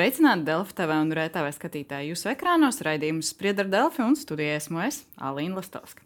Sveicināti Delfi TV un RTV skatītāji. Jūsu ekrānos raidījums Spriedra Delfi un studijā esmu es, Alīna Lastovska.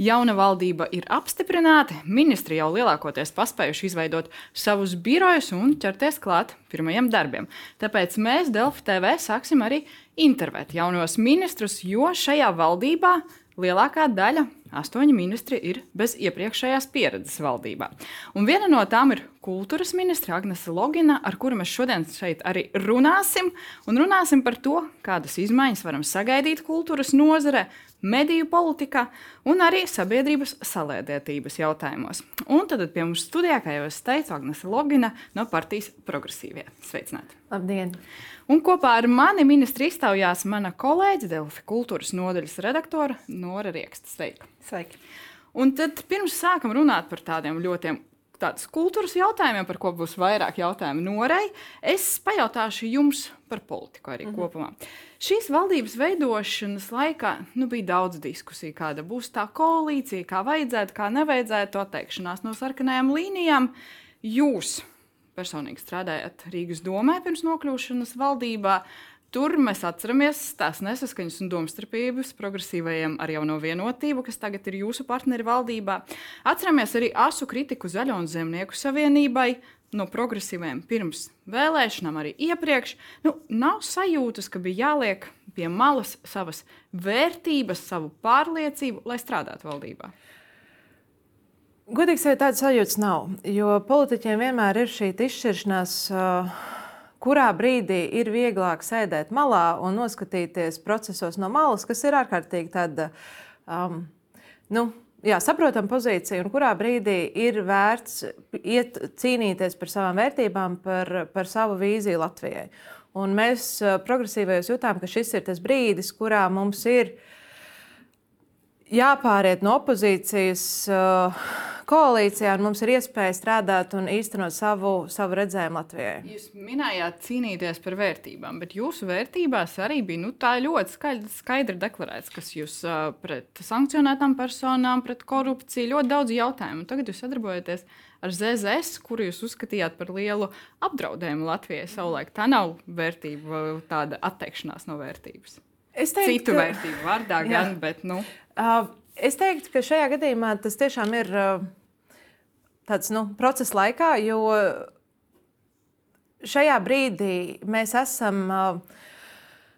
Jauna valdība ir apstiprināta, ministri jau lielākoties paspējuši izveidot savus birojus un ķerties klāt pirmajiem darbiem. Tāpēc mēs Delfi TV sāksim arī intervēt jaunos ministrus, jo šajā valdībā lielākā daļa astoņi ministri ir bez iepriekšējās pieredzes valdībā. Un viena no tām ir kultūras ministra Agnese Logina, ar kuru mēs šodien šeit arī runāsim. Un runāsim par to, kādas izmaiņas varam sagaidīt kultūras nozarē, mediju politikā un arī sabiedrības salēdētības jautājumos. Un tad pie mums studijā, kā jau es teicu, Agnese Logina no partijas progresīvie. Sveicināti! Labdien! Un kopā ar mani ministri iztaujās mana kolēģe Delfi kultūras nodaļas redaktore Nora Rieksta. Sveika! Sveiki! Un tad pirms sākam runāt par tādiem ļoti tādas kultūras jautājumiem, par ko būs vairāk jautājumu Norei, es pajautāšu jums par politiku arī mm -hmm. kopumā. Šīs valdības veidošanas laikā nu, bija daudz diskusiju, kāda būs tā koalīcija, kā vajadzētu, kā nevajadzētu atteikšanās no sarkanajām līnijām. Jūs personīgi strādājat Rīgas domē pirms nokļūšanas valdībā. Tur mēs atceramies tās nesaskaņas un domstarpības progresīvajiem ar jauno vienotību, kas tagad ir jūsu partneri valdībā. Atceramies arī asu kritiku Zaļo un Zemnieku savienībai no progresīviem pirms vēlēšanām, arī iepriekš. Nu, nav sajūtas, ka bija jāliek pie malas savas vērtības, savu pārliecību, lai strādātu valdībā. Godīgi sakot, tādas sajūtas nav. Jo politiķiem vienmēr ir šī izšķiršanās, kurā brīdī ir vieglāk sēdēt malā un noskatīties procesos no malas, kas ir ārkārtīgi tāda um, nu, jā, saprotama pozīcija, un kurā brīdī ir vērts iet, cīnīties par savām vērtībām, par, par savu vīziju Latvijai. Un mēs progresīvajos jutām, ka šis ir tas brīdis, kurā mums ir jāpāriet no opozīcijas. Uh, koalīcijā, un mums ir iespēja strādāt un īstenot savu, savu redzējumu Latvijai. Jūs minējāt cīnīties par vērtībām, bet jūsu vērtībās arī bija nu, ļoti skaidri, skaidri deklarēts, kas jūs pret sankcionētām personām, pret korupciju, ļoti daudz jautājumu. Tagad jūs sadarbojaties ar ZZS, kuru jūs uzskatījāt par lielu apdraudējumu Latvijai savulaik. Tā nav vērtība, tāda atteikšanās no vērtības. Es teiktu, Citu vērtību vārdā gan, bet. Nu. Uh, Es teiktu, ka šajā gadījumā tas tiešām ir tāds nu, procesa laikā, jo šajā brīdī mēs esam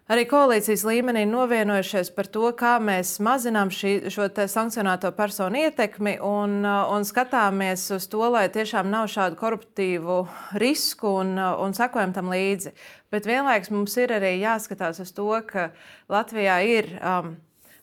arī koalīcijas līmenī novienojušies par to, kā mēs mazinām šī, šo sankcionēto personu ietekmi un, un skatāmies uz to, lai tiešām nav šādu koruptīvu risku un, un sekojam tam līdzi. Bet vienlaikus mums ir arī jāskatās uz to, ka Latvijā ir. Um,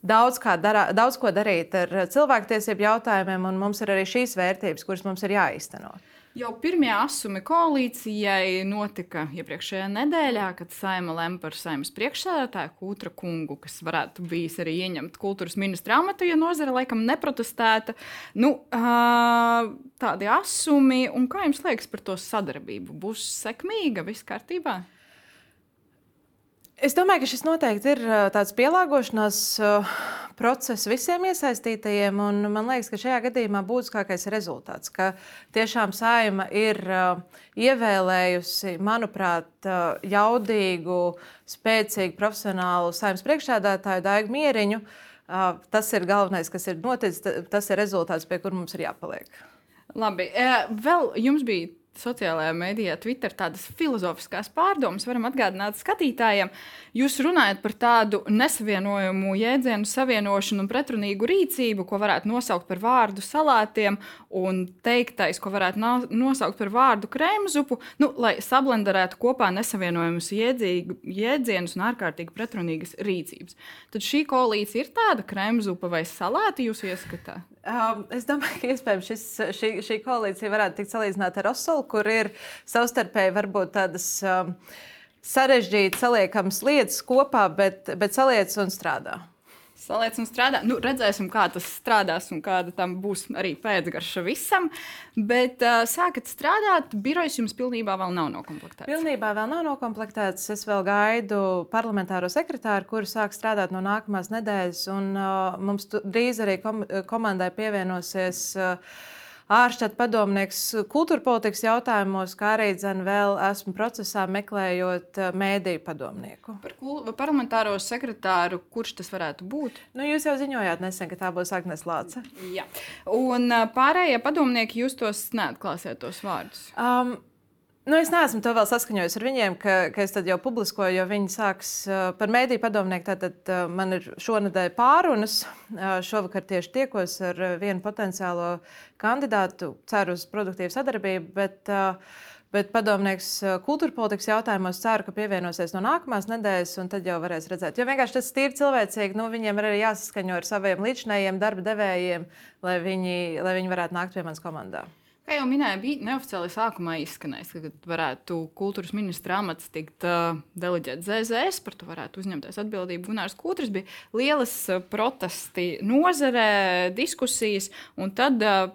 daudz, darā, daudz ko darīt ar cilvēktiesību jautājumiem, un mums ir arī šīs vērtības, kuras mums ir jāizteno. Jau pirmie asumi koalīcijai notika iepriekšējā nedēļā, kad Saima lem par saimnes priekšsēdētāju Kūtra kungu, kas varētu bijis arī ieņemt kultūras ministra amatu, ja nozare laikam neprotestēta. Nu, tādi asumi, un kā jums liekas par to sadarbību? Būs sekmīga, viss kārtībā? Es domāju, ka šis noteikti ir tāds pielāgošanās process visiem iesaistītajiem. Man liekas, ka šajā gadījumā būtiskākais ir rezultāts, ka tiešām saima ir ievēlējusi, manuprāt, jaudīgu, spēcīgu, profesionālu saimnes priekšsēdētāju Daigu Mieriņu. Tas ir galvenais, kas ir noticis, tas ir rezultāts, pie kur mums ir jāpaliek. Labi, vēl jums bija sociālajā mēdījā, Twitter, tādas filozofiskās pārdomas, varam atgādināt skatītājiem. Jūs runājat par tādu nesavienojumu jēdzienu, savienošanu un pretrunīgu rīcību, ko varētu nosaukt par vārdu salātiem, un teiktais, ko varētu nosaukt par vārdu krēmzupu, nu, lai sablenderētu kopā nesavienojumus jēdzienus un ārkārtīgi pretrunīgas rīcības. Tad šī koalīcija ir tāda krēmzupa vai salāti jūsu ieskatā? Um, es domāju, ka iespējams šis, šī, šī koalīcija varētu tikt salīdzināta ar Osolu, kur ir savstarpēji varbūt tādas um, sarežģītas, saliekamas lietas kopā, bet, bet saliec un strādā saliec un strādā. Nu, redzēsim, kā tas strādās un kāda tam būs arī pēcgarša visam. Bet uh, sākat strādāt, birojs jums pilnībā vēl nav noklāpts. Pilnībā vēl nav noklāpts. Es vēl gaidu parlamentāro sekretāru, kurš sāk strādāt no nākamās nedēļas. Un, uh, mums drīz arī kom komandai pievienosies. Uh, āršķat padomnieks kultūra politikas jautājumos, kā arī dzen, vēl esmu procesā meklējot eh, mēdīju padomnieku. Par parlamentāro sekretāru, kurš tas varētu būt? Nu, jūs jau ziņojāt nesen, ka tā būs Agnēs Lāce. Jā, un pārējie padomnieki, jūs tos neatklāsiet tos vārdus. Um, Nu, es neesmu to vēl saskaņojis ar viņiem, ka, ka es jau publiskoju, jo viņi sāks uh, par mēdīju padomnieku. Tātad uh, man ir šonadēļ pārunas. Uh, šovakar tieši tiekos ar vienu potenciālo kandidātu, ceru uz produktīvu sadarbību. Bet, Bet padomnieks kultūra politikas jautājumos ceru, ka pievienosies no nākamās nedēļas, un tad jau varēs redzēt. Jo vienkārši tas ir cilvēcīgi. Nu, viņiem ir arī jāsaskaņo ar saviem līdzinējiem darba devējiem, lai viņi, lai viņi varētu nākt pie manas komandas. Kā jau minēju, bija neoficiāli sākumā izskanējis, ka varētu kultūras ministra amats tikt uh, deleģēts ZZS, par to varētu uzņemties atbildību. Gunārs Kūtris bija lielas uh, protesti nozarē, diskusijas, un tad uh,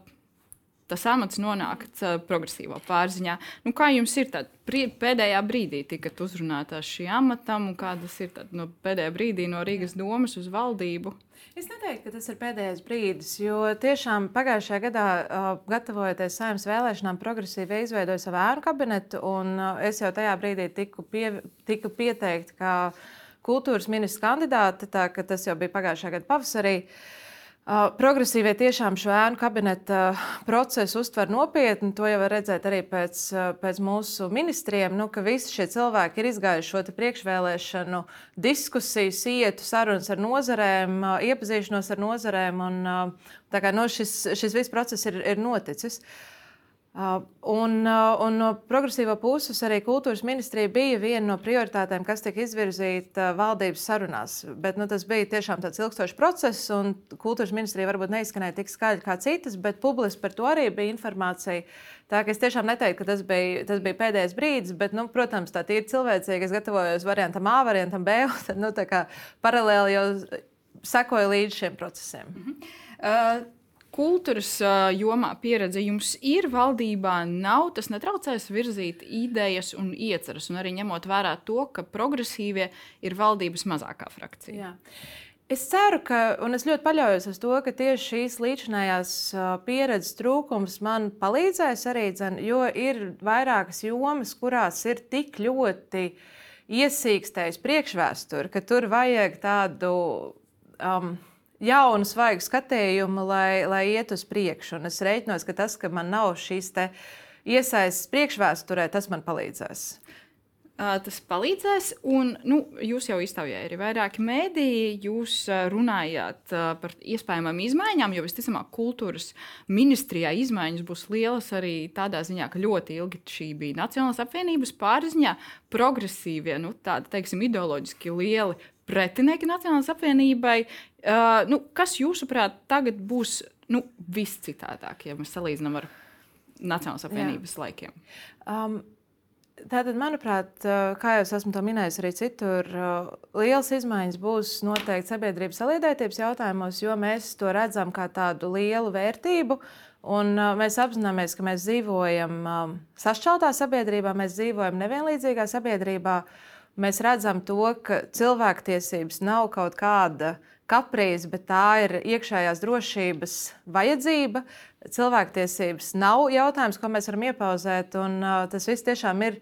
tas amats nonāk progresīvo pārziņā. Nu, kā jums ir tad pēdējā brīdī tikat uzrunāta šī amatam, un kādas ir tad, no pēdējā brīdī no Rīgas domas uz valdību? Es neteiktu, ka tas ir pēdējais brīdis, jo tiešām pagājušajā gadā, gatavojoties saimnes vēlēšanām, progresīvi izveidoja savu ēnu kabinetu, un es jau tajā brīdī tiku, pie, tiku pieteikta kā kultūras ministra kandidāte, tā ka tas jau bija pagājušā gada pavasarī. Uh, Progresīvie tiešām šo ēnu kabineta procesu uztver nopietni. To jau var redzēt arī pēc, pēc mūsu ministriem, nu, ka visi šie cilvēki ir izgājuši šo priekšvēlēšanu diskusiju, ietu sarunas ar nozarēm, iepazīšanos ar nozarēm. Un, no nu, šis, šis viss process ir, ir noticis. Uh, un, uh, un no progresīvā puses arī kultūras ministrija bija viena no prioritātēm, kas tika izvirzīta valdības sarunās. Bet nu, tas bija tiešām tāds ilgstošs process, un kultūras ministrija varbūt neizskanēja tik skaļi kā citas, bet publiski par to arī bija informācija. Tā ka es tiešām neteiktu, ka tas bija, tas bija pēdējais brīdis, bet, nu, protams, tā ir cilvēcīgi. Es gatavojos variantam A, variantam B, un tad, nu, paralēli jau sekoju līdz šiem procesiem. Mm -hmm. uh, kultūras jomā pieredze jums ir valdībā, nav tas netraucēs virzīt idejas un ieceras, un arī ņemot vērā to, ka progresīvie ir valdības mazākā frakcija. Jā. Es ceru, ka, un es ļoti paļaujos uz to, ka tieši šīs līdzinājās pieredzes trūkums man palīdzēs arī, dzen, jo ir vairākas jomas, kurās ir tik ļoti iesīkstējis priekšvēsture, ka tur vajag tādu. Um, jaunu, svaigu skatījumu, lai, lai iet uz priekšu. Un es reiķinos, ka tas, ka man nav šīs iesaistas priekšvēsturē, tas man palīdzēs. Tas palīdzēs, un nu, jūs jau iztaujājāt arī vairāki mēdīji. Jūs runājāt par iespējamām izmaiņām, jo visticamāk, kultūras ministrijā izmaiņas būs lielas arī tādā ziņā, ka ļoti ilgi šī bija Nacionālās apvienības pārziņā. Progresīvie, nu, tādi, teiksim, ideoloģiski lieli pretinieki Nacionālajai apvienībai. Uh, nu, kas jūsuprāt tagad būs nu, viscitādāk, ja mēs salīdzinām ar Nacionālās apvienības Jā. laikiem? Um, Tātad, manuprāt, kā jau esmu to minējis arī citur, liels izmaiņas būs noteikti sabiedrības saliedētības jautājumos, jo mēs to redzam kā tādu lielu vērtību. Un mēs apzināmies, ka mēs dzīvojam sašķeltā sabiedrībā, mēs dzīvojam nevienlīdzīgā sabiedrībā. Uh, mēs redzam to, ka cilvēktiesības nav kaut kāda kaprīze, bet tā ir iekšējās drošības vajadzība. Cilvēktiesības nav jautājums, ko mēs varam iepauzēt, un uh, tas viss tiešām ir.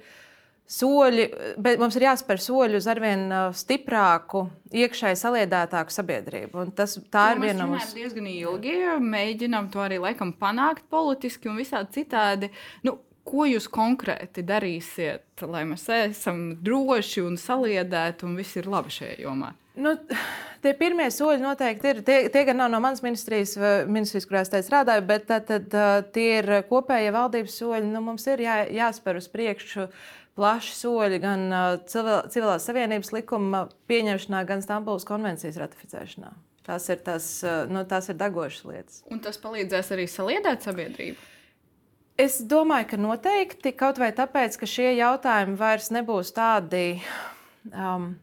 Soļi, bet mums ir jāspēr soļi uz arvien stiprāku, iekšēji saliedētāku sabiedrību. Un tas, tā to ir viena no mums. Mēs diezgan ilgi mēģinām to arī laikam panākt politiski un visādi citādi. Nu, ko jūs konkrēti darīsiet, lai mēs esam droši un saliedēti un viss ir labi šajā jomā? Nu, tie pirmie soļi noteikti ir. Tie, tie gan nav no manas ministrijas, ministrijas kurā es strādāju, bet tad, tad, tie ir kopējie valdības soļi. Nu, mums ir jā, jāspēr uz priekšu plaši soļi gan civil, civilās savienības likuma pieņemšanā, gan Stambulas konvencijas ratificēšanā. Tās ir, tās, nu, tās ir degošas lietas. Un tas palīdzēs arī saliedēt sabiedrību. Es domāju, ka noteikti kaut vai tāpēc, ka šie jautājumi vairs nebūs tādi. Um,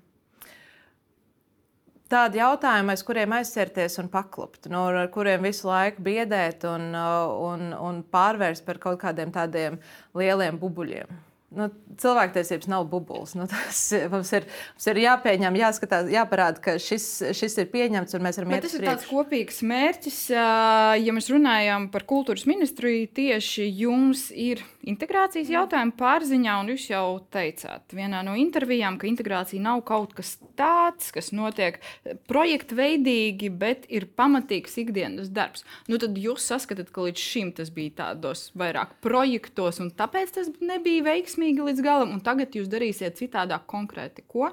Tādi jautājumi, aiz kuriem aizsērties un paklupt, no nu, kuriem visu laiku biedēt un, uh, un, un pārvērst par kaut kādiem tādiem lieliem bubuļiem. Nu, cilvēktiesības nav bubulis. Nu, tas, mums, ir, mums ir jāpieņem, jāskatās, jāparāda, ka šis, šis ir pieņemts un mēs varam iet uz priekšu. Tas ir tāds kopīgs mērķis. Ja mēs runājam par kultūras ministriju, tieši jums ir integrācijas jautājumi pārziņā, un jūs jau teicāt vienā no intervijām, ka integrācija nav kaut kas tāds, kas notiek projekta veidīgi, bet ir pamatīgs ikdienas darbs. Nu, tad jūs saskatāt, ka līdz šim tas bija tādos vairāk projektos, un tāpēc tas nebija veiksmīgi veiksmīgi līdz galam, un tagad jūs darīsiet citādāk konkrēti. Ko?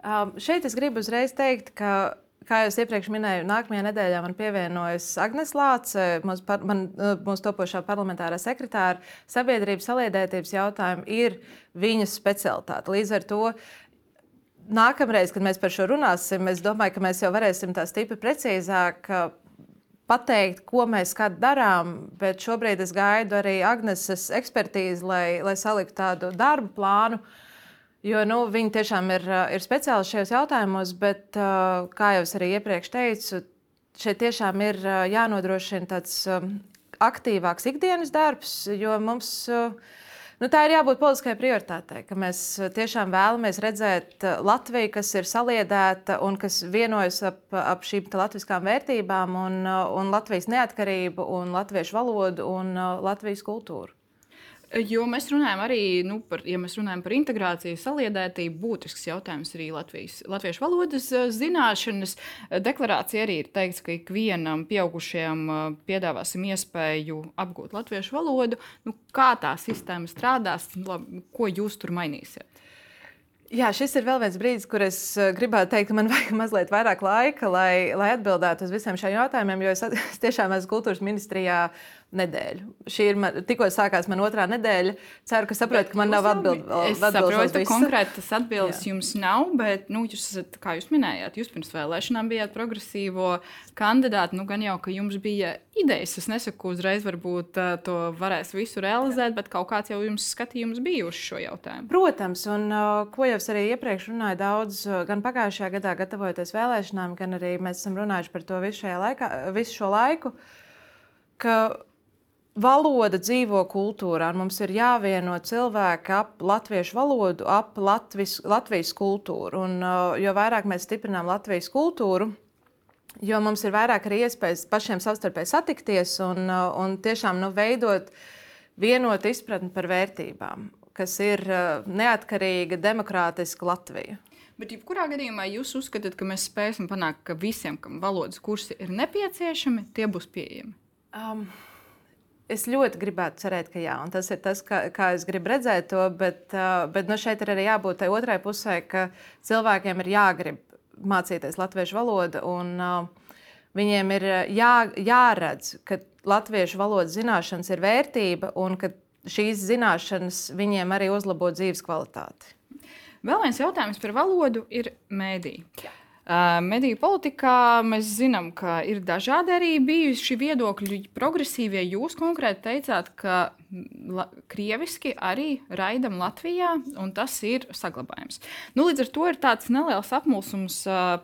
Um, šeit es gribu uzreiz teikt, ka kā jau iepriekš minēju, nākamajā nedēļā man pievienojas Agnēs Lāce, mūsu, par, man, uh, mūsu topošā parlamentārā sekretāra. Sabiedrības saliedētības jautājumi ir viņas specialitāte. Līdz ar to nākamreiz, kad mēs par šo runāsim, es domāju, ka mēs jau varēsim tā stipri precīzāk pateikt, ko mēs darām, bet šobrīd es gaidu arī Agneses ekspertīzi, lai, lai saliktu tādu darbu plānu. Jo nu, viņi tiešām ir, ir speciāli šajos jautājumos, bet, kā jau es arī iepriekš teicu, šeit tiešām ir jānodrošina tāds aktīvāks ikdienas darbs, jo mums ir Nu, tā ir jābūt politiskai prioritātei, ka mēs eh, tiešām vēlamies redzēt eh, Latviju, kas ir saliedēta un kas vienojas ap, ap šīm latviskām vērtībām, un, eh, un Latvijas neatkarību, un latviešu valodu un Latvijas kultūru. Jo mēs runājam arī nu, par, ja runājam par integrāciju, saliedētību, būtisks jautājums arī Latvijas, latviešu valodas eh, zināšanas. Deklarācija arī ir teikts, ka ikvienam pieaugušajam eh, piedāvāsim iespēju apgūt latviešu valodu. Nu, kā tā sistēma strādās, labi, ko jūs tur mainīsiet? Jā, šis ir vēl viens brīdis, kur es eh, gribētu teikt, ka man vajag mazliet vairāk laika, lai, lai atbildētu uz visiem šiem jautājumiem, jo es, es tiešām esmu kultūras ministrijā nedēļu. Šī ir man, tikko sākās mana otrā nedēļa. Ceru, ka saprotat, ka man nav atbildes. Es saprotu, ka konkrētas atbildes jā. jums nav, bet, nu, jūs esat, kā jūs minējāt, jūs pirms vēlēšanām bijāt progresīvo kandidāti. Nu, gan jau, ka jums bija idejas. Es nesaku, uzreiz varbūt uh, to varēs visu realizēt, bet kaut kāds jau jums skatījums bija uz šo jautājumu. Protams, un uh, ko jau es arī iepriekš runāju daudz, uh, gan pagājušajā gadā, gatavojoties vēlēšanām, gan arī mēs esam runājuši par to visu, laikā, visu šo laiku. Ka Valoda dzīvo kultūrā. Mums ir jāvieno cilvēki ap latviešu valodu, ap Latvis, Latvijas kultūru. Un, uh, jo vairāk mēs stiprinām Latvijas kultūru, jo mums ir vairāk arī iespējas pašiem savstarpēji satikties un, uh, un tiešām nu, veidot vienotu izpratni par vērtībām, kas ir uh, neatkarīga, demokrātiska Latvija. Bet, jebkurā gadījumā, jūs uzskatāt, ka mēs spēsim panākt, ka visiem, kam valodas kursi ir nepieciešami, tie būs pieejami? Um, Es ļoti gribētu cerēt, ka jā, un tas ir tas, kā, kā es gribu redzēt to, bet, uh, bet nu, šeit ir arī jābūt tai otrai pusē, ka cilvēkiem ir jāgrib mācīties latviešu valodu, un uh, viņiem ir jā, jāredz, ka latviešu valodas zināšanas ir vērtība un ka šīs zināšanas viņiem arī uzlabo dzīves kvalitāti. Vēl viens jautājums par valodu ir mēdīte. Mediju politikā mēs zinām, ka ir dažādi arī bijuši viedokļi. Progresīvie jūs konkrēti teicāt, ka la, krieviski arī raidam Latvijā, un tas ir saglabājams. Nu, līdz ar to ir tāds neliels apmulsums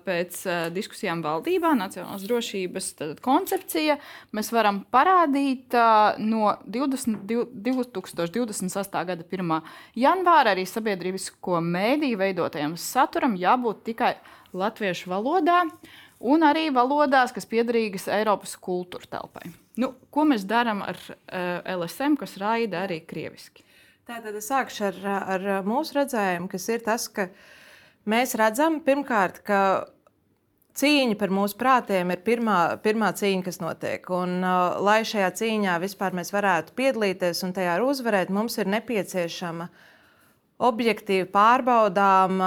pēc diskusijām valdībā, nacionālās drošības koncepcija. Mēs varam parādīt no 20, 2028. gada 1. janvāra arī sabiedrisko mēdīju veidotajam saturam jābūt tikai latviešu valodā un arī valodās, kas piederīgas Eiropas kultūra telpai. Nu, ko mēs darām ar uh, eh, LSM, kas raida arī krieviski? Tātad es sākšu ar, ar mūsu redzējumu, kas ir tas, ka mēs redzam pirmkārt, ka cīņa par mūsu prātiem ir pirmā, pirmā cīņa, kas notiek. Un, uh, lai šajā cīņā vispār mēs varētu piedalīties un tajā uzvarēt, mums ir nepieciešama uh, objektīvi pārbaudām,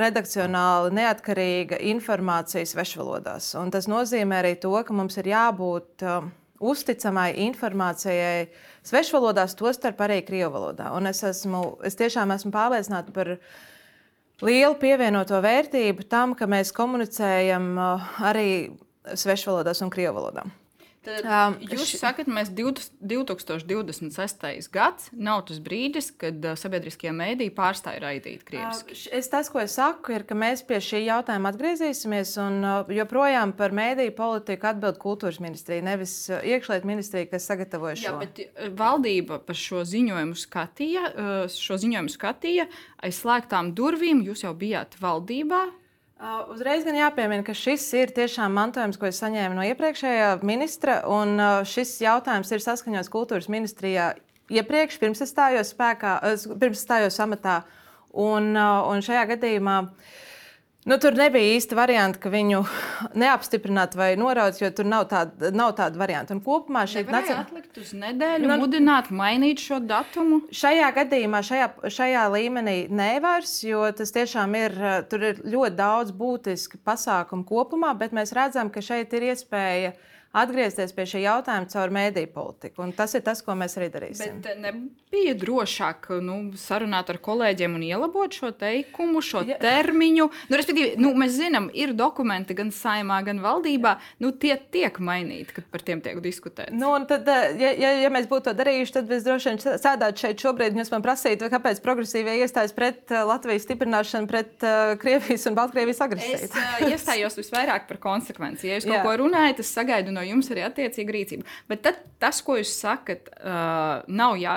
redakcionāli neatkarīga informācija svešvalodās. Un tas nozīmē arī to, ka mums ir jābūt uzticamai informācijai svešvalodās, tostarp arī krievu valodā. Un es, esmu, es tiešām esmu pārliecināta par lielu pievienoto vērtību tam, ka mēs komunicējam arī svešvalodās un krievu valodā. Tad um, jūs š... sakat, mēs 2026. gads nav tas brīdis, kad uh, sabiedriskie mēdīji pārstāja raidīt krieviski. Uh, es, tas, ko es saku, ir, ka mēs pie šī jautājuma atgriezīsimies, un uh, joprojām par mēdīju politiku atbild kultūras ministrija, nevis iekšlietu ministrija, kas sagatavoja šo. Jā, bet valdība par šo ziņojumu skatīja, šo ziņojumu skatīja aiz slēgtām durvīm. Jūs jau bijāt valdībā. Uh, uzreiz gan jāpiemina, ka šis ir tiešām mantojums, ko es saņēmu no iepriekšējā ministra. Un, uh, šis jautājums ir saskaņots kultūras ministrijā iepriekš, pirms es stājos, spēkā, pirms stājos amatā. Un, uh, un šajā gadījumā uh, Nu, tur nebija īsti varianti, ka viņu neapstiprinātu vai noraudzītu, jo tur nav tāda, nav tāda varianta. Un kopumā šeit nāca nacion... atlikt uz nedēļu, nu, mudināt, mainīt šo datumu. Šajā gadījumā, šajā, šajā līmenī nevairs, jo tas tiešām ir, tur ir ļoti daudz būtiski pasākumu kopumā, bet mēs redzam, ka šeit ir iespēja atgriezties pie šī jautājuma caur mēdīju politiku. Un tas ir tas, ko mēs arī darīsim. Bet nebija drošāk nu, sarunāt ar kolēģiem un ielabot šo teikumu, šo ja. termiņu. Nu, respektīvi, nu, mēs zinām, ir dokumenti gan saimā, gan valdībā. Nu, tie tiek mainīti, kad par tiem tiek diskutēts. Nu, tad, eh, ja, ja, ja mēs būtu to darījuši, tad mēs droši vien sēdētu šeit šobrīd. Jūs man prasītu, kāpēc progresīvie iestājas pret Latvijas stiprināšanu, pret uh, Krievijas un Baltkrievijas agresiju. Es uh, iestājos visvairāk par konsekvenci. Ja jūs kaut Jā. ko runājat, es sagaidu no no jums arī attiecīga rīcība. Bet tad, tas, ko jūs sakat, uh, nav jā,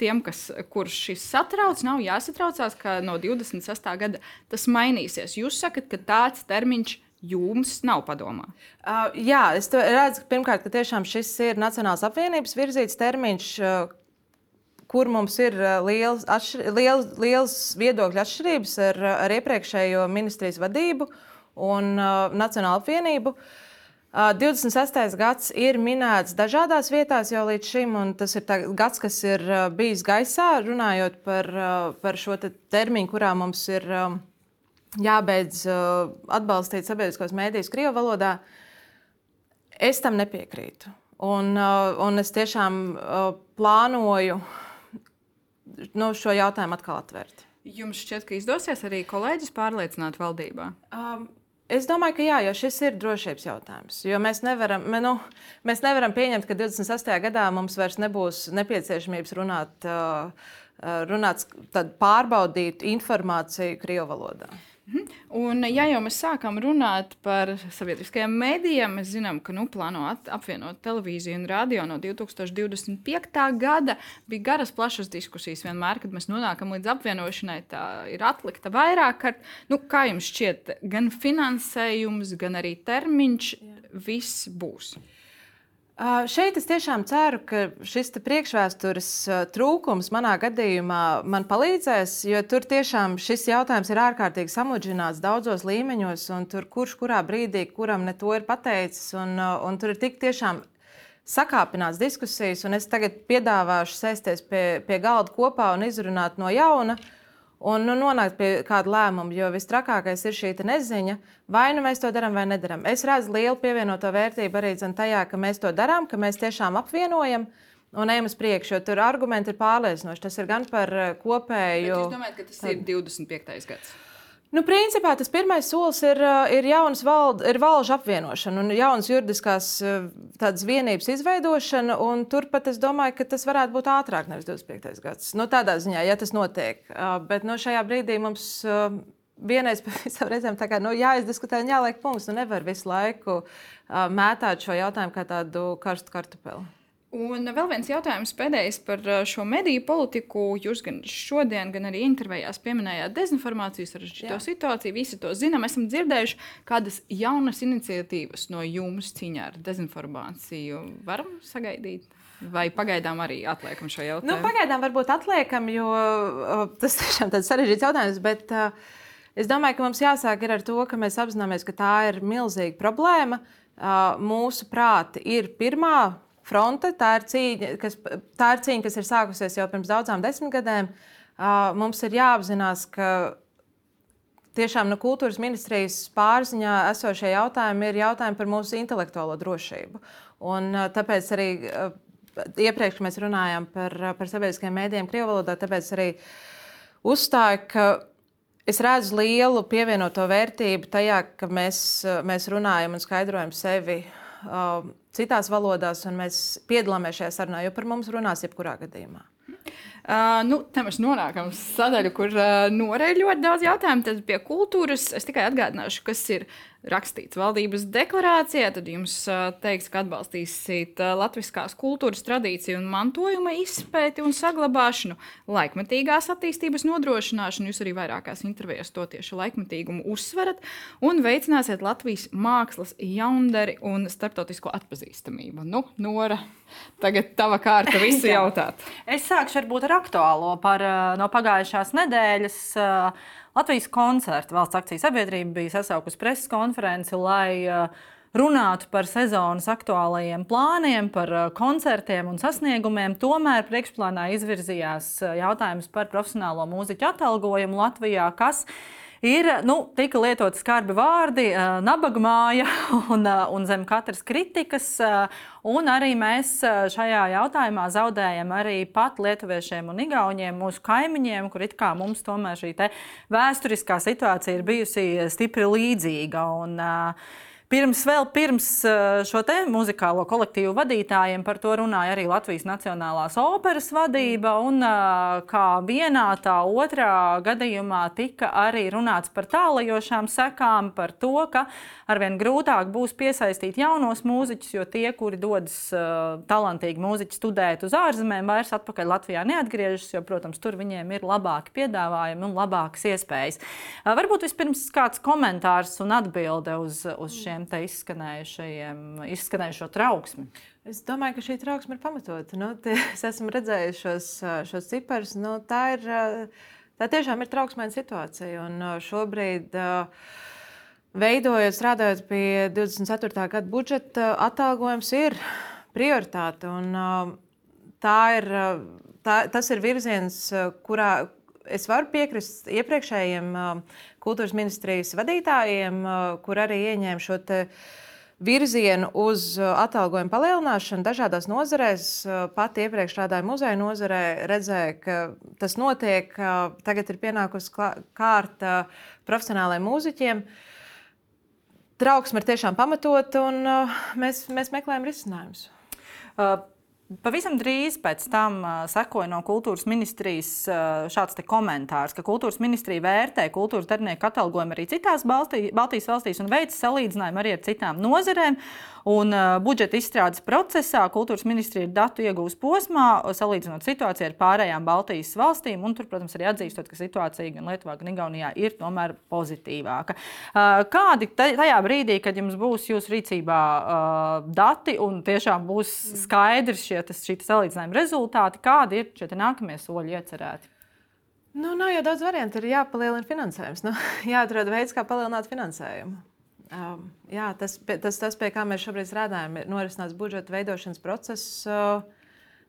tiem, kas, kurš šis satrauc, nav jāsatraucās, ka no 26. gada tas mainīsies. Jūs sakat, ka tāds termiņš jums nav padomā? Uh, jā, es redzu, pirmkārt, ka tiešām šis ir Nacionālās apvienības virzīts termiņš. Uh, kur mums ir liels, atšķir, liels, liels viedokļu atšķirības ar, ar iepriekšējo ministrijas vadību un uh, Nacionālo apvienību. Uh, 26. gads ir minēts dažādās vietās jau līdz šim, un tas ir gads, kas ir bijis gaisā, runājot par, par šo te termiņu, kurā mums ir jābeidz atbalstīt sabiedriskos mēdījus Krievijas valodā. Es tam nepiekrītu. Un, un es tiešām plānoju nu, šo jautājumu atkal atvērt. Jums šķiet, ka izdosies arī kolēģis pārliecināt valdībā? Um, Es domāju, ka jā, jo šis ir drošības jautājums. Jo mēs nevaram, nu, mēs nevaram pieņemt, ka 28. gadā mums vairs nebūs nepieciešamības runāt, runāt pārbaudīt informāciju Krievijas valodā. Mhm. Un, ja jau mēs sākam runāt par sabiedriskajiem mēdījiem, mēs zinām, ka nu, plāno apvienot televīziju un radio no 2025. gada. Bija garas, plašas diskusijas vienmēr, kad mēs nonākam līdz apvienošanai. Tā ir atlikta vairāk kārt. Nu, kā jums šķiet, gan finansējums, gan arī termiņš, viss būs? Šeit es tiešām ceru, ka šis priekšvēstures trūkums manā gadījumā man palīdzēs, jo tur tiešām šis jautājums ir ārkārtīgi samudžināts daudzos līmeņos, un tur kurš kurā brīdī kuram ne to ir pateicis, un, un tur ir tik tiešām sakāpināts diskusijas, un es tagad piedāvāšu sēsties pie, pie galda kopā un izrunāt no jauna. Uh, un nu, nonākt pie kāda lēmuma. Jo visstrakākais ir šī neziņa, vai nu mēs to darām vai nedarām. Es redzu lielu pievienoto vērtību arī tajā, ka mēs to darām, ka mēs tiešām apvienojam. Un ejam uz priekšu, jo tur argumenti ir pārliecinoši. Tas ir gan par eh, kopēju. Bet jūs domājat, ka tas ir 25. gads? Nu, principā tas pirmais solis ir, ir jaunas vald, ir valžu apvienošana un jaunas juridiskās eh, vienības izveidošana. Turpat es domāju, ka tas varētu būt ātrāk, nevis 25. gads. Nu, tādā ziņā, ja tas notiek. Bet no nu, šajā brīdī mums vienreiz pēc visām reizēm kā, nu, jāizdiskutē un jāliek punkts. Nu, nevar visu laiku mētāt šo jautājumu kā tādu karstu kartupeli. Un vēl viens jautājums pēdējais par uh, šo mediju politiku. Jūs gan šodien, gan arī intervijās pieminējāt dezinformāciju, sarežģīto situāciju. Visi to zinām. Esam dzirdējuši kādas jaunas iniciatīvas no jums cīņā ar dezinformāciju. Varam sagaidīt? Vai pagaidām arī atliekam šo jautājumu? Nu, pagaidām varbūt atliekam, jo tas tiešām ir sarežģīts jautājums. Bet, uh, Es domāju, ka mums jāsāk ar to, ka mēs apzināmies, ka tā ir milzīga problēma. Uh, mūsu prāti ir pirmā fronte. Tā ir cīņa, kas, tā ir, cīņa, kas ir sākusies jau pirms daudzām desmitgadēm. Mums ir jāapzinās, ka tiešām no kultūras ministrijas pārziņā esošie jautājumi ir jautājumi par mūsu intelektuālo drošību. Un, tāpēc arī iepriekš mēs runājām par, par sabiedriskajiem mēdījiem Krievijas valodā, tāpēc arī uzstāju, ka es redzu lielu pievienoto vērtību tajā, ka mēs, mēs runājam un skaidrojam sevi citās valodās, un mēs piedalāmies šajā sarunā, jo par mums runās jebkurā gadījumā. Uh, nu, te mēs nonākam uz sadaļu, kur uh, norēģi ļoti daudz jautājumu. Tad pie kultūras es tikai atgādināšu, kas ir rakstīts valdības deklarācijā, tad jums teiks, ka atbalstīsiet latviskās kultūras tradīciju un mantojuma izpēti un saglabāšanu, laikmetīgās attīstības nodrošināšanu. Jūs arī vairākās intervijās to tieši laikmetīgumu uzsverat un veicināsiet Latvijas mākslas jaundari un starptautisko atpazīstamību. Nu, Nora, tagad tava kārta visu jautāt. es sākšu varbūt ar aktuālo par no pagājušās nedēļas. Latvijas koncerta valsts akciju sabiedrība bija sasaukusi preses konferenci, lai uh, runātu par sezonas aktuālajiem plāniem, par koncertiem un sasniegumiem. Tomēr priekšplānā izvirzījās jautājums par profesionālo mūziķu atalgojumu Latvijā, kas ir nu, tika lietoti skarbi vārdi, nabaga māja un, un zem katras kritikas. Un arī mēs šajā jautājumā zaudējam arī pat lietuviešiem un igauniem, mūsu kaimiņiem, kur it kā mums tomēr šī vēsturiskā situācija ir bijusi stipri līdzīga. Un, uh, Pirms, vēl pirms eh, šo te muzikālo kolektīvu vadītājiem par to runāja arī Latvijas Nacionālās operas vadība. Un, eh, kā vienā, tā otrā gadījumā tika arī runāts par tālajošām sekām, par to, ka arvien grūtāk būs piesaistīt jaunos mūziķus, jo tie, kuri dodas uh, talantīgi mūziķi studēt uz ārzemēm, vairs atpakaļ Latvijā neatgriežas, jo, protams, tur viņiem ir labāki piedāvājumi un labākas iespējas. Varbūt vispirms kāds komentārs un atbilde uz, uz šiem šiem izskanējušo trauksmi? Es domāju, ka šī trauksme ir pamatota. Nu, te, es esmu redzējis šos, šos ciparus. Nu, tā, ir, tā tiešām ir trauksmēna situācija. Un šobrīd, veidojot, strādājot pie 24. gada budžeta, atalgojums ir prioritāte. Un, tā ir, tā, tas ir virziens, kurā es varu piekrist iepriekšējiem kultūras ministrijas vadītājiem, kur arī ieņēma šo virzienu uz atalgojumu palielināšanu dažādās nozarēs. Pat iepriekš strādāja muzeja nozarē, redzēja, ka tas notiek. Tagad ir pienākusi kārta profesionālajiem mūziķiem. Trauksme ir tiešām pamatota, un mēs, mēs meklējam risinājumus. Uh. Pavisam drīz pēc tam uh, sekoja no kultūras ministrijas uh, šāds komentārs, ka kultūras ministrija vērtē kultūras darbinieku atalgojumu arī citās Baltī, Baltijas valstīs un veic salīdzinājumu arī ar citām nozarēm. Un uh, budžeta izstrādes procesā kultūras ministrija ir datu iegūs posmā, salīdzinot situāciju ar pārējām Baltijas valstīm. Un tur, protams, arī atzīstot, ka situācija gan Lietuvā, gan Igaunijā ir tomēr pozitīvāka. Uh, kādi tajā brīdī, kad jums būs jūsu rīcībā uh, dati un tiešām būs skaidrs šie šie salīdzinājuma rezultāti, kādi ir šie nākamie soļi iecerēti? Nu, nav jau daudz variantu. Ir jāpalielina finansējums. Nu, jāatrod veids, kā palielināt finansējumu. Um, jā, tas, tas, tas, pie kā mēs šobrīd strādājam, ir norisināts budžeta veidošanas process. Uh,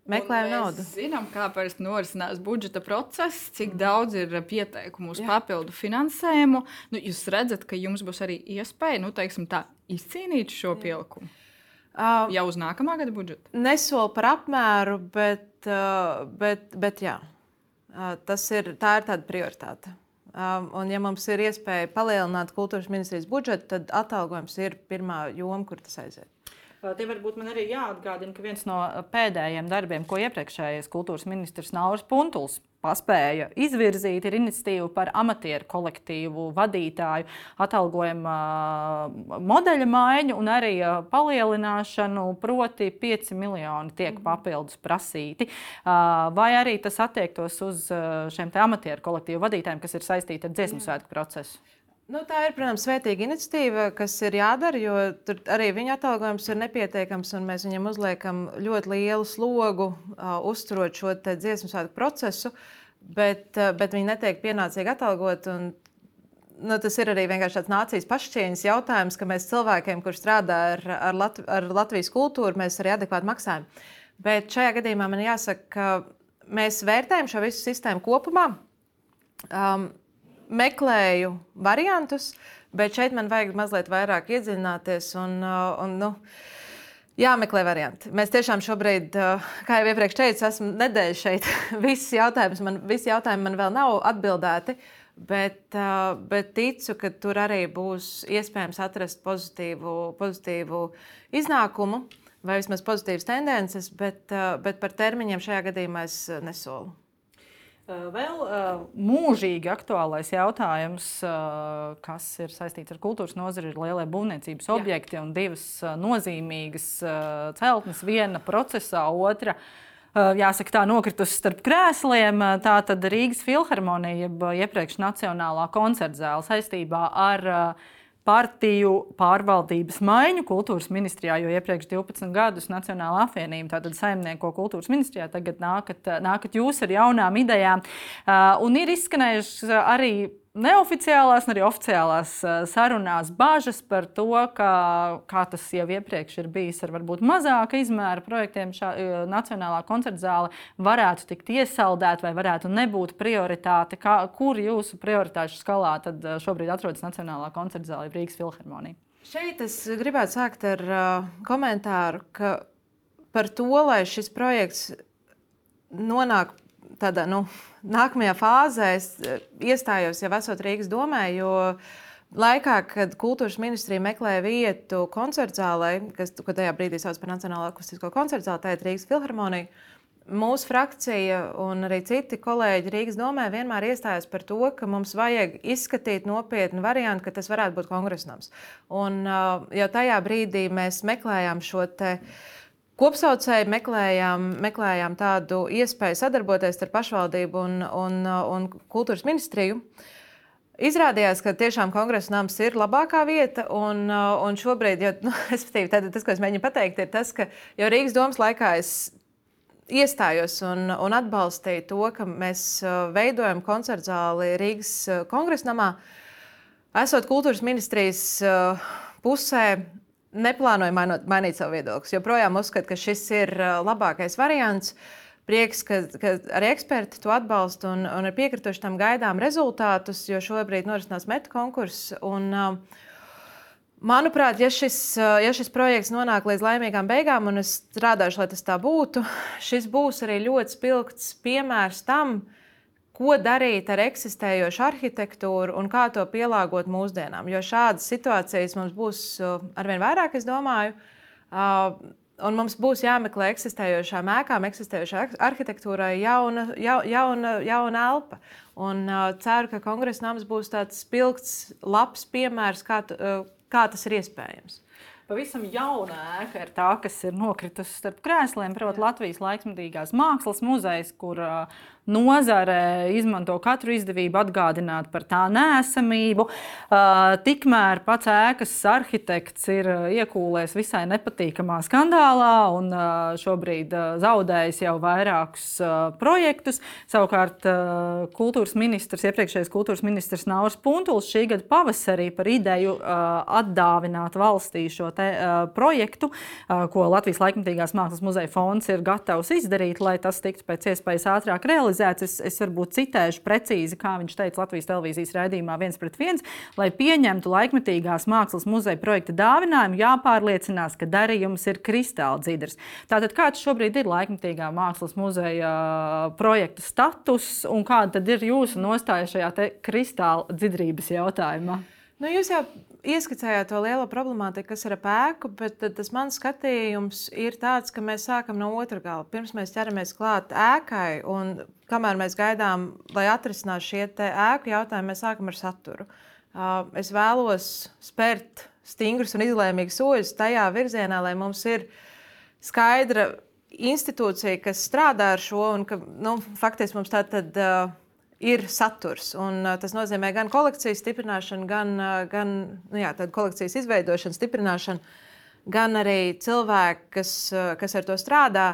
Meklējam naudu. Mēs zinām, kāpēc norisinās budžeta process, cik mm. daudz ir pieteikumu uz Jā. papildu finansējumu. Nu, jūs redzat, ka jums būs arī iespēja nu, teiksim, tā, izcīnīt šo Jā. pielikumu. Uh, jau uz nākamā gada budžetu? Nesolu par apmēru, bet, uh, bet, bet jā, uh, tas ir, tā ir tāda prioritāte. Um, un, ja mums ir iespēja palielināt kultūras ministrijas budžetu, tad atalgojums ir pirmā joma, kur tas aiziet. Tie varbūt man arī jāatgādina, ka viens no pēdējiem darbiem, ko iepriekšējais kultūras ministrs Nauris Puntuls paspēja izvirzīt, ir iniciatīva par amatieru kolektīvu vadītāju atalgojuma modeļa maiņu un arī palielināšanu, proti 5 miljoni tiek mhm. papildus prasīti. Vai arī tas attiektos uz šiem amatieru kolektīvu vadītājiem, kas ir saistīti ar dziesmu svētku procesu? Nu, tā ir, protams, svētīga iniciatīva, kas ir jādara, jo tur arī viņa atalgojums ir nepietiekams, un mēs viņam uzliekam ļoti lielu slogu, uh, uzturot šo dziesmu svētku procesu, bet, uh, bet viņi netiek pienācīgi atalgot. Un, nu, tas ir arī vienkārši tāds nācijas pašcieņas jautājums, ka mēs cilvēkiem, kuriem strādā ar, ar, Latv ar Latvijas kultūru, mēs arī adekvāti maksājam. Bet šajā gadījumā man jāsaka, ka mēs vērtējam šo visu sistēmu kopumā. Um, meklēju variantus, bet šeit man vajag mazliet vairāk iedziļināties. Un, uh, un, nu, Jāmeklē varianti. Mēs tiešām šobrīd, uh, kā jau iepriekš teicu, esmu nedēļa šeit. Visi jautājumi man, visi jautājumi man vēl nav atbildēti, bet, uh, bet ticu, ka tur arī būs iespējams atrast pozitīvu, pozitīvu iznākumu. vai vismaz pozitīvas tendences, bet, bet par termiņiem šajā gadījumā es nesolu. Vēl uh, mūžīgi aktuālais jautājums, uh, kas ir saistīts ar kultūras nozari, ir lielie būvniecības objekti Jā. un divas nozīmīgas celtnes, viena procesā, otra. Jāsaka, tā nokritusi starp krēsliem. Tā tad Rīgas filharmonija, jeb iepriekš Nacionālā koncerta zāle saistībā ar uh, partiju pārvaldības maiņu kultūras ministrijā, jo iepriekš 12 gadus Nacionāla apvienība, tātad saimnieko kultūras ministrijā, tagad nākat, nākat jūs ar jaunām idejām. Uh, un ir izskanējuši arī neoficiālās, arī oficiālās sarunās bažas par to, ka, kā tas jau iepriekš ir bijis ar varbūt mazāka izmēra projektiem, šā Nacionālā koncerta zāle varētu tikt iesaldēta vai varētu nebūt prioritāte. Kā, kur jūsu prioritāšu skalā tad šobrīd atrodas Nacionālā koncerta zāle Rīgas filharmonija? Šeit es gribētu sākt ar uh, komentāru par to, lai šis projekts nonāk tādā nu, nākamajā fāzē es eh, iestājos jau esot Rīgas domē, jo laikā, kad kultūras ministrija meklēja vietu koncertzālē, kas tajā brīdī sauc par Nacionālo akustisko koncertzāli, tā ir Rīgas filharmonija. Mūsu frakcija un arī citi kolēģi Rīgas domē vienmēr iestājās par to, ka mums vajag izskatīt nopietnu variantu, ka tas varētu būt kongresnams. Un uh, jau tajā brīdī mēs meklējām šo te uh, kopsaucēji meklējām, meklējām tādu iespēju sadarboties ar pašvaldību un, un, un kultūras ministriju. Izrādījās, ka tiešām kongresa nams ir labākā vieta. Un, un šobrīd, jo, nu, tas, ko es mēģinu pateikt, ir tas, ka jau Rīgas domas laikā es iestājos un, un atbalstīju to, ka mēs veidojam koncertu zāli Rīgas kongresa namā. Esot kultūras ministrijas pusē, neplānoju mainot, mainīt savu viedokli. Joprojām uzskatu, ka šis ir uh, labākais variants. Prieks, ka, ka arī eksperti to atbalsta un, un ir piekrituši tam gaidām rezultātus, jo šobrīd norisinās metu konkurss. Un, uh, Manuprāt, ja šis, uh, ja šis projekts nonāk līdz laimīgām beigām, un es strādāšu, lai tas tā būtu, šis būs arī ļoti spilgts piemērs tam, uh, ko darīt ar eksistējošu arhitektūru un kā to pielāgot mūsdienām. Jo šādas situācijas mums būs arvien vairāk, es domāju. Un mums būs jāmeklē eksistējošām ēkām, eksistējošai arhitektūrai jauna, ja, jauna, jauna elpa. Un uh, ceru, ka kongresa nams būs tāds spilgts, labs piemērs, kā, uh, kā tas ir iespējams. Pavisam jauna ēka ir tā, kas ir nokritusi starp krēsliem, proti, Latvijas laikmatīgās mākslas muzejs, kur nozare izmanto katru izdevību atgādināt par tā nēsamību. Uh, tikmēr pats ēkas arhitekts ir uh, iekūlējis visai nepatīkamā skandālā un uh, šobrīd zaudējis jau vairākus projektus. Savukārt kultūras ministrs, iepriekšējais kultūras ministrs Nauris Puntuls šī gada pavasarī par ideju atdāvināt valstī šo te, projektu, ko Latvijas laikmatīgās mākslas muzeja fonds ir gatavs izdarīt, lai tas tiktu pēc iespējas ātrāk realizēts realizēts. Es, es varbūt citēšu precīzi, kā viņš teica Latvijas televīzijas raidījumā viens pret viens, lai pieņemtu laikmetīgās mākslas muzeja projekta dāvinājumu, jāpārliecinās, ka darījums ir kristāla dzidrs. Tātad kāds šobrīd ir laikmetīgā mākslas muzeja projekta status un kāda ir jūsu nostāja šajā kristāla dzidrības jautājumā? Nu, jūs jau ieskicējāt to lielo problemātiku, kas ir ap ēku, bet tas mans skatījums ir tāds, ka mēs sākam no otra gala. Pirms mēs ķeramies klāt ēkai, un kamēr mēs gaidām, lai atrisinās šie ēku jautājumi, mēs sākam ar saturu. Es vēlos spērt stingrus un izlēmīgus soļus tajā virzienā, lai mums ir skaidra institūcija, kas strādā ar šo, un ka nu, faktiski mums tā tad. Uh, ir saturs. Un, uh, tas nozīmē gan kolekcijas stiprināšanu, gan, uh, gan nu, jā, kolekcijas izveidošanu, stiprināšanu, gan arī cilvēku, kas, uh, kas ar to strādā.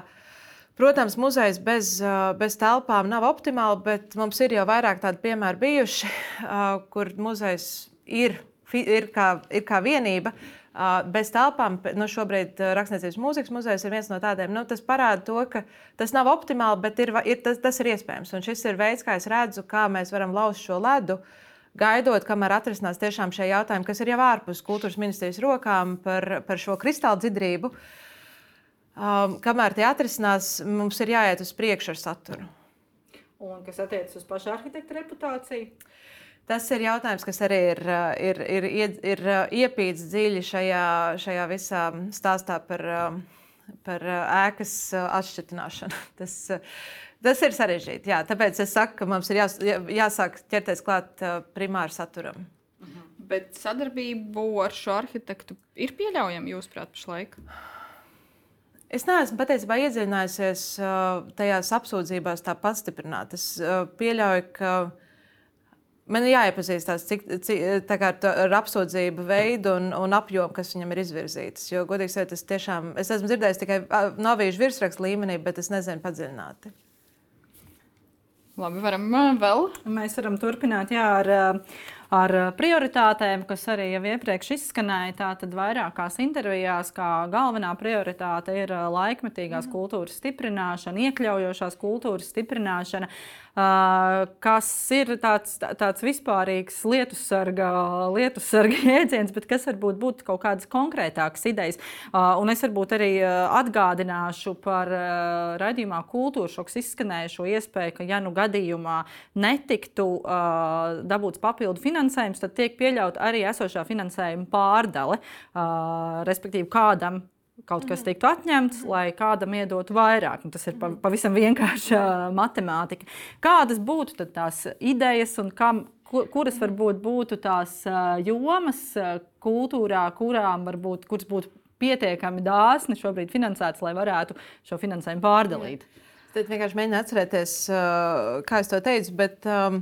Protams, muzejs bez, bez telpām nav optimāli, bet mums ir jau vairāk tādu piemēru bijuši, kur muzejs ir, ir, kā, ir kā vienība. Bez telpām, nu, šobrīd Rakstniecības mūzikas muzejs ir viens no tādiem. Nu, tas parāda to, ka tas nav optimāli, bet ir, ir, tas, tas ir iespējams. Un šis ir veids, kā es redzu, kā mēs varam lauzt šo ledu. Gaidot, kamēr atrisinās tiešām šie jautājumi, kas ir jau ārpus kultūras ministrijas rokām par, par šo kristāla dzidrību, um, kamēr tie atrisinās, mums ir jāiet uz priekšu ar saturu. Un kas attiecas uz pašu arhitektu reputāciju? Tas ir jautājums, kas arī ir, ir, ir, ir, ir iepīts dziļi šajā, šajā visā stāstā par, par ēkas atšķirtināšanu. Tas, tas ir sarežģīti. Jā, tāpēc es saku, ka mums ir jās, jāsāk ķerties klāt primāra saturam. Mhm. Bet sadarbību ar šo arhitektu ir pieļaujama, jūsuprāt, pašlaik? Es neesmu patiesībā iedziļinājusies tajās apsūdzībās tā pastiprināti. Es pieļauju, ka Man ir jāiepazīstās cik, cik, kā, ar apsūdzību veidu un, un apjomu, kas viņam ir izvirzītas. Jo, godīgi sakot, es tiešām es esmu dzirdējis tikai novīšu virsrakstu līmenī, bet es nezinu padziļināti. Labi, varam vēl. Mēs varam turpināt jā, ar, ar prioritātēm, kas arī jau iepriekš izskanēja. Tātad vairākās intervijās, kā galvenā prioritāte ir laikmetīgās kultūras stiprināšana, iekļaujošās kultūras stiprināšana. Uh, kas ir tāds, tāds vispārīgs lietu sarga, lietu sarga jēdziens, bet kas varbūt būtu kaut kādas konkrētākas idejas. Un es varbūt arī atgādināšu par raidījumā kultūra šoks izskanējušo iespēju, ka ja nu gadījumā netiktu dabūts papildu finansējums, tad tiek pieļaut arī esošā finansējuma pārdale, respektīvi kādam kaut kas tiktu atņemts, lai kādam iedotu vairāk. Un tas ir pavisam vienkārša matemātika. Kādas būtu tās idejas un kam, kuras varbūt būtu tās jomas kultūrā, kurām varbūt, kuras būtu pietiekami dāsni šobrīd finansētas, lai varētu šo finansējumu pārdalīt? Tad vienkārši mēģinu atcerēties, kā es to teicu, bet um,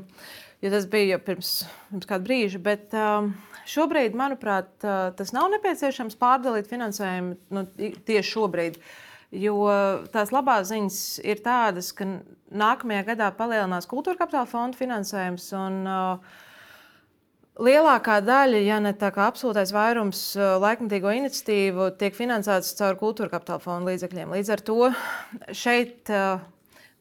tas bija pirms, pirms kāda brīža. Bet, um, Šobrīd, manuprāt, tas nav nepieciešams pārdalīt finansējumu nu, tieši šobrīd. Jo tās labās ziņas ir tādas, ka nākamajā gadā palielinās kultūra kapitāla fonda finansējums. Un, uh, Lielākā daļa, ja ne tā kā absolūtais vairums laikmatīgo iniciatīvu, tiek finansēts caur kultūra kapitāla fonda līdzekļiem. Līdz ar to šeit uh,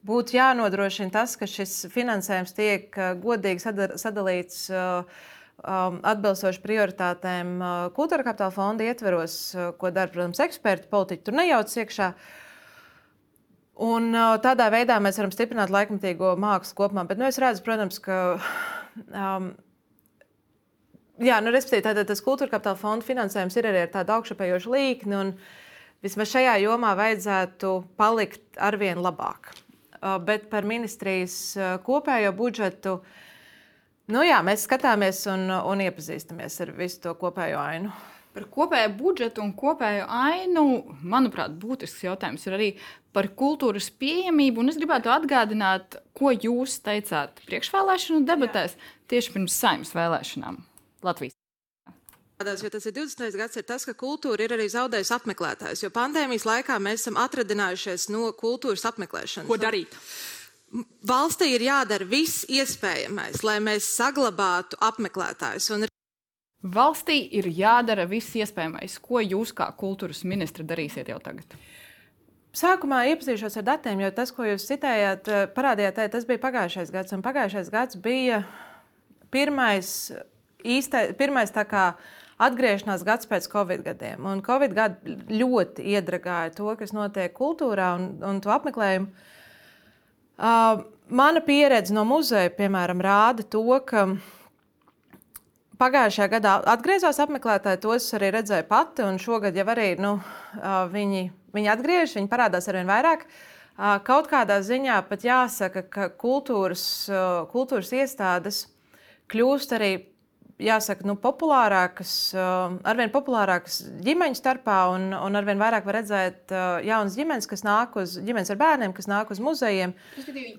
būtu jānodrošina tas, ka šis finansējums tiek godīgi sadalīts. Uh, um, atbilstoši prioritātēm uh, kultūra kapitāla fonda ietveros, uh, ko dara, protams, eksperti, politiķi tur nejaucas iekšā. Un, uh, tādā veidā mēs varam stiprināt laikmatīgo mākslu kopumā. Bet nu, es redzu, protams, ka. Um, Jā, nu, tātad tas kultūra kapitāla fonda finansējums ir arī ar tādu augšupejošu līkni, vismaz šajā jomā vajadzētu palikt arvien labāk. Uh, bet par ministrijas uh, kopējo budžetu Nu, jā, mēs skatāmies un, un iepazīstamies ar visu to kopējo ainu. Par kopējo budžetu un kopējo ainu, manuprāt, būtisks jautājums ir arī par kultūras pieejamību. Un es gribētu atgādināt, ko jūs teicāt priekšvēlēšanu debatēs Jā. tieši pirms saimnes vēlēšanām Latvijas. Jo tas ir 20. gads, ir tas, ka kultūra ir arī zaudējusi apmeklētājus. Jo pandēmijas laikā mēs esam atradinājušies no kultūras apmeklēšanas. Ko darīt? Valstī ir jādara viss iespējamais, lai mēs saglabātu apmeklētājus. Un... Valstī ir jādara viss iespējamais. Ko jūs kā kultūras ministra darīsiet jau tagad? Sākumā iepazīšos ar datiem, jo tas, ko jūs citējāt, eh, parādījāt, tas bija pagājušais gads. Un pagājušais gads bija pirmais, īstai, pirmais kā, atgriešanās gads pēc Covid gadiem. Un Covid gadi ļoti iedragāja to, kas notiek kultūrā un, un to apmeklējumu. Uh, mana pieredze no muzeja, piemēram, rāda to, ka pagājušajā gadā atgriezās apmeklētāji, tos arī redzēju pati, un šogad jau arī nu, uh, viņi, viņi atgriežas, viņi parādās arvien vairāk. Uh, kaut kādā ziņā pat jāsaka, ka kultūras, uh, kultūras iestādes kļūst arī jāsaka, nu, populārākas, uh, arvien populārākas ģimeņu starpā, un, un arvien vairāk var redzēt uh, jaunas ģimenes, kas nāk uz ģimenes ar bērniem, kas nāk uz muzejiem.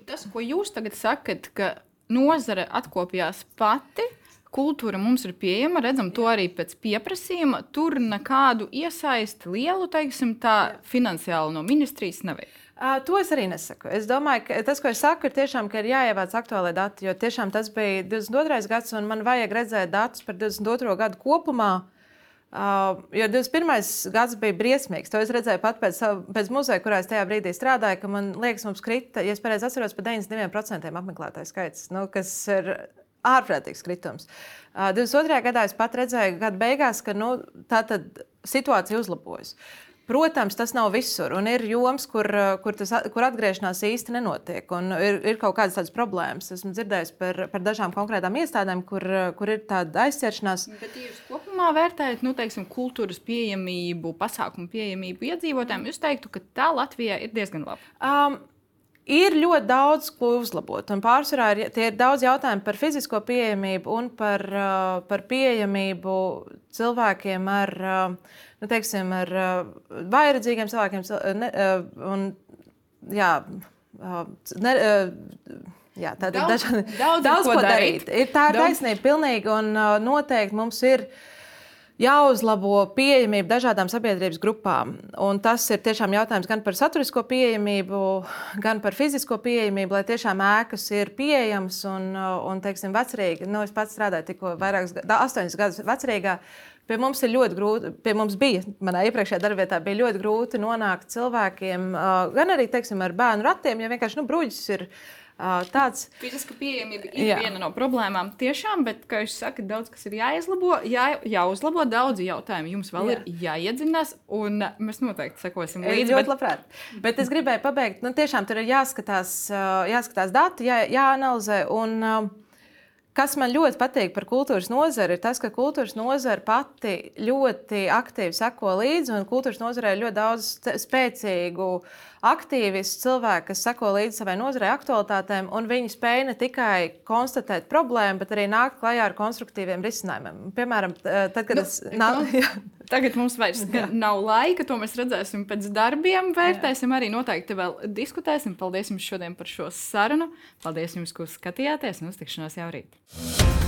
Tas, ko jūs tagad sakat, ka nozare atkopjās pati. Kultūra mums ir pieejama, redzam to arī pēc pieprasījuma. Tur nekādu iesaisti lielu, teiksim, tā finansiāli no ministrijas nevajag. Uh, to es arī nesaku. Es domāju, ka tas, ko es saku, ir tiešām, ka ir jāievāc aktuālai dati. Jo tiešām tas bija 22. gads, un man vajag redzēt datus par 22. gadu kopumā. Uh, jo 21. gads bija briesmīgs. To es redzēju pat pēc, pēc muzeja, kurā es tajā brīdī strādāju, ka man liekas, mums krita, ja es pareizi atceros, par 92% apmeklētāju skaits, nu, kas ir ārprātīgs kritums. Uh, 22. gadā es pat redzēju, gada beigās, ka nu, tā situācija uzlabojas. Uh, Protams, tas nav visur, un ir joms, kur, kur, tas, kur atgriešanās īsti nenotiek. Ir, ir kaut kādas tādas problēmas. Esmu dzirdējis par, par dažām konkrētām iestādēm, kur, kur ir tāda aizķeršanās. Bet jūs kopumā vērtējat nu, teiksim, kultūras pieejamību, pasākumu pieejamību iedzīvotājiem, jūs teiktu, ka tā Latvijā ir diezgan laba? Um, Ir ļoti daudz ko uzlabot. Un pārsvarā ir, ir daudz jautājumu par fizisko pieejamību un par, uh, par pieejamību cilvēkiem ar, uh, nu, teiksim, ar uh, vairedzīgiem cilvēkiem. Ne, un, jā, ne, jā, tā ir daudz, dažādi, daudz, daudz ko darīt. darīt. Ir, tā ir taisnība, pilnīgi. Un noteikti mums ir jāuzlabo pieejamība dažādām sabiedrības grupām. Un tas ir tiešām jautājums gan par saturisko pieejamību, gan par fizisko pieejamību, lai tiešām ēkas ir pieejamas un, un teiksim, vecrīgi. Nu, es pats strādāju tikko vairākus, astoņus gadus vecrīgā. Pie mums ir ļoti grūti, pie mums bija, manā iepriekšējā darbvietā, bija ļoti grūti nonākt cilvēkiem, gan arī teiksim, ar bērnu ratiem, jo vienkārši nu, bruģis ir ielikās Tāds fiziska pieejamība ir jā. viena no problēmām. Tiešām, bet, kā jūs sakat, daudz kas ir jāizlabo, jā, jāuzlabo. Daudzi jautājumi jums vēl jā. ir jāiedzinās, un mēs noteikti sekosim līdzi. Ļoti bet... labprāt. Bet es gribēju pabeigt, nu, tiešām tur ir jāskatās, jāskatās dati, jā, jāanalizē. Un, Kas man ļoti patīk par kultūras nozari, ir tas, ka kultūras nozara pati ļoti aktīvi seko līdzi, un kultūras nozarē ir ļoti daudz spēcīgu aktīvistu cilvēku, kas seko līdzi savai nozarei aktualitātēm, un viņi spēj ne tikai konstatēt problēmu, bet arī nākt klajā ar konstruktīviem risinājumiem. Piemēram, tad, kad nu, es nāku. Tagad mums vairs Jā. nav laika, to mēs redzēsim pēc darbiem, vērtēsim Jā. arī noteikti vēl diskutēsim. Paldies jums šodien par šo sarunu. Paldies jums, ka skatījāties un uztikšanos jau rīt.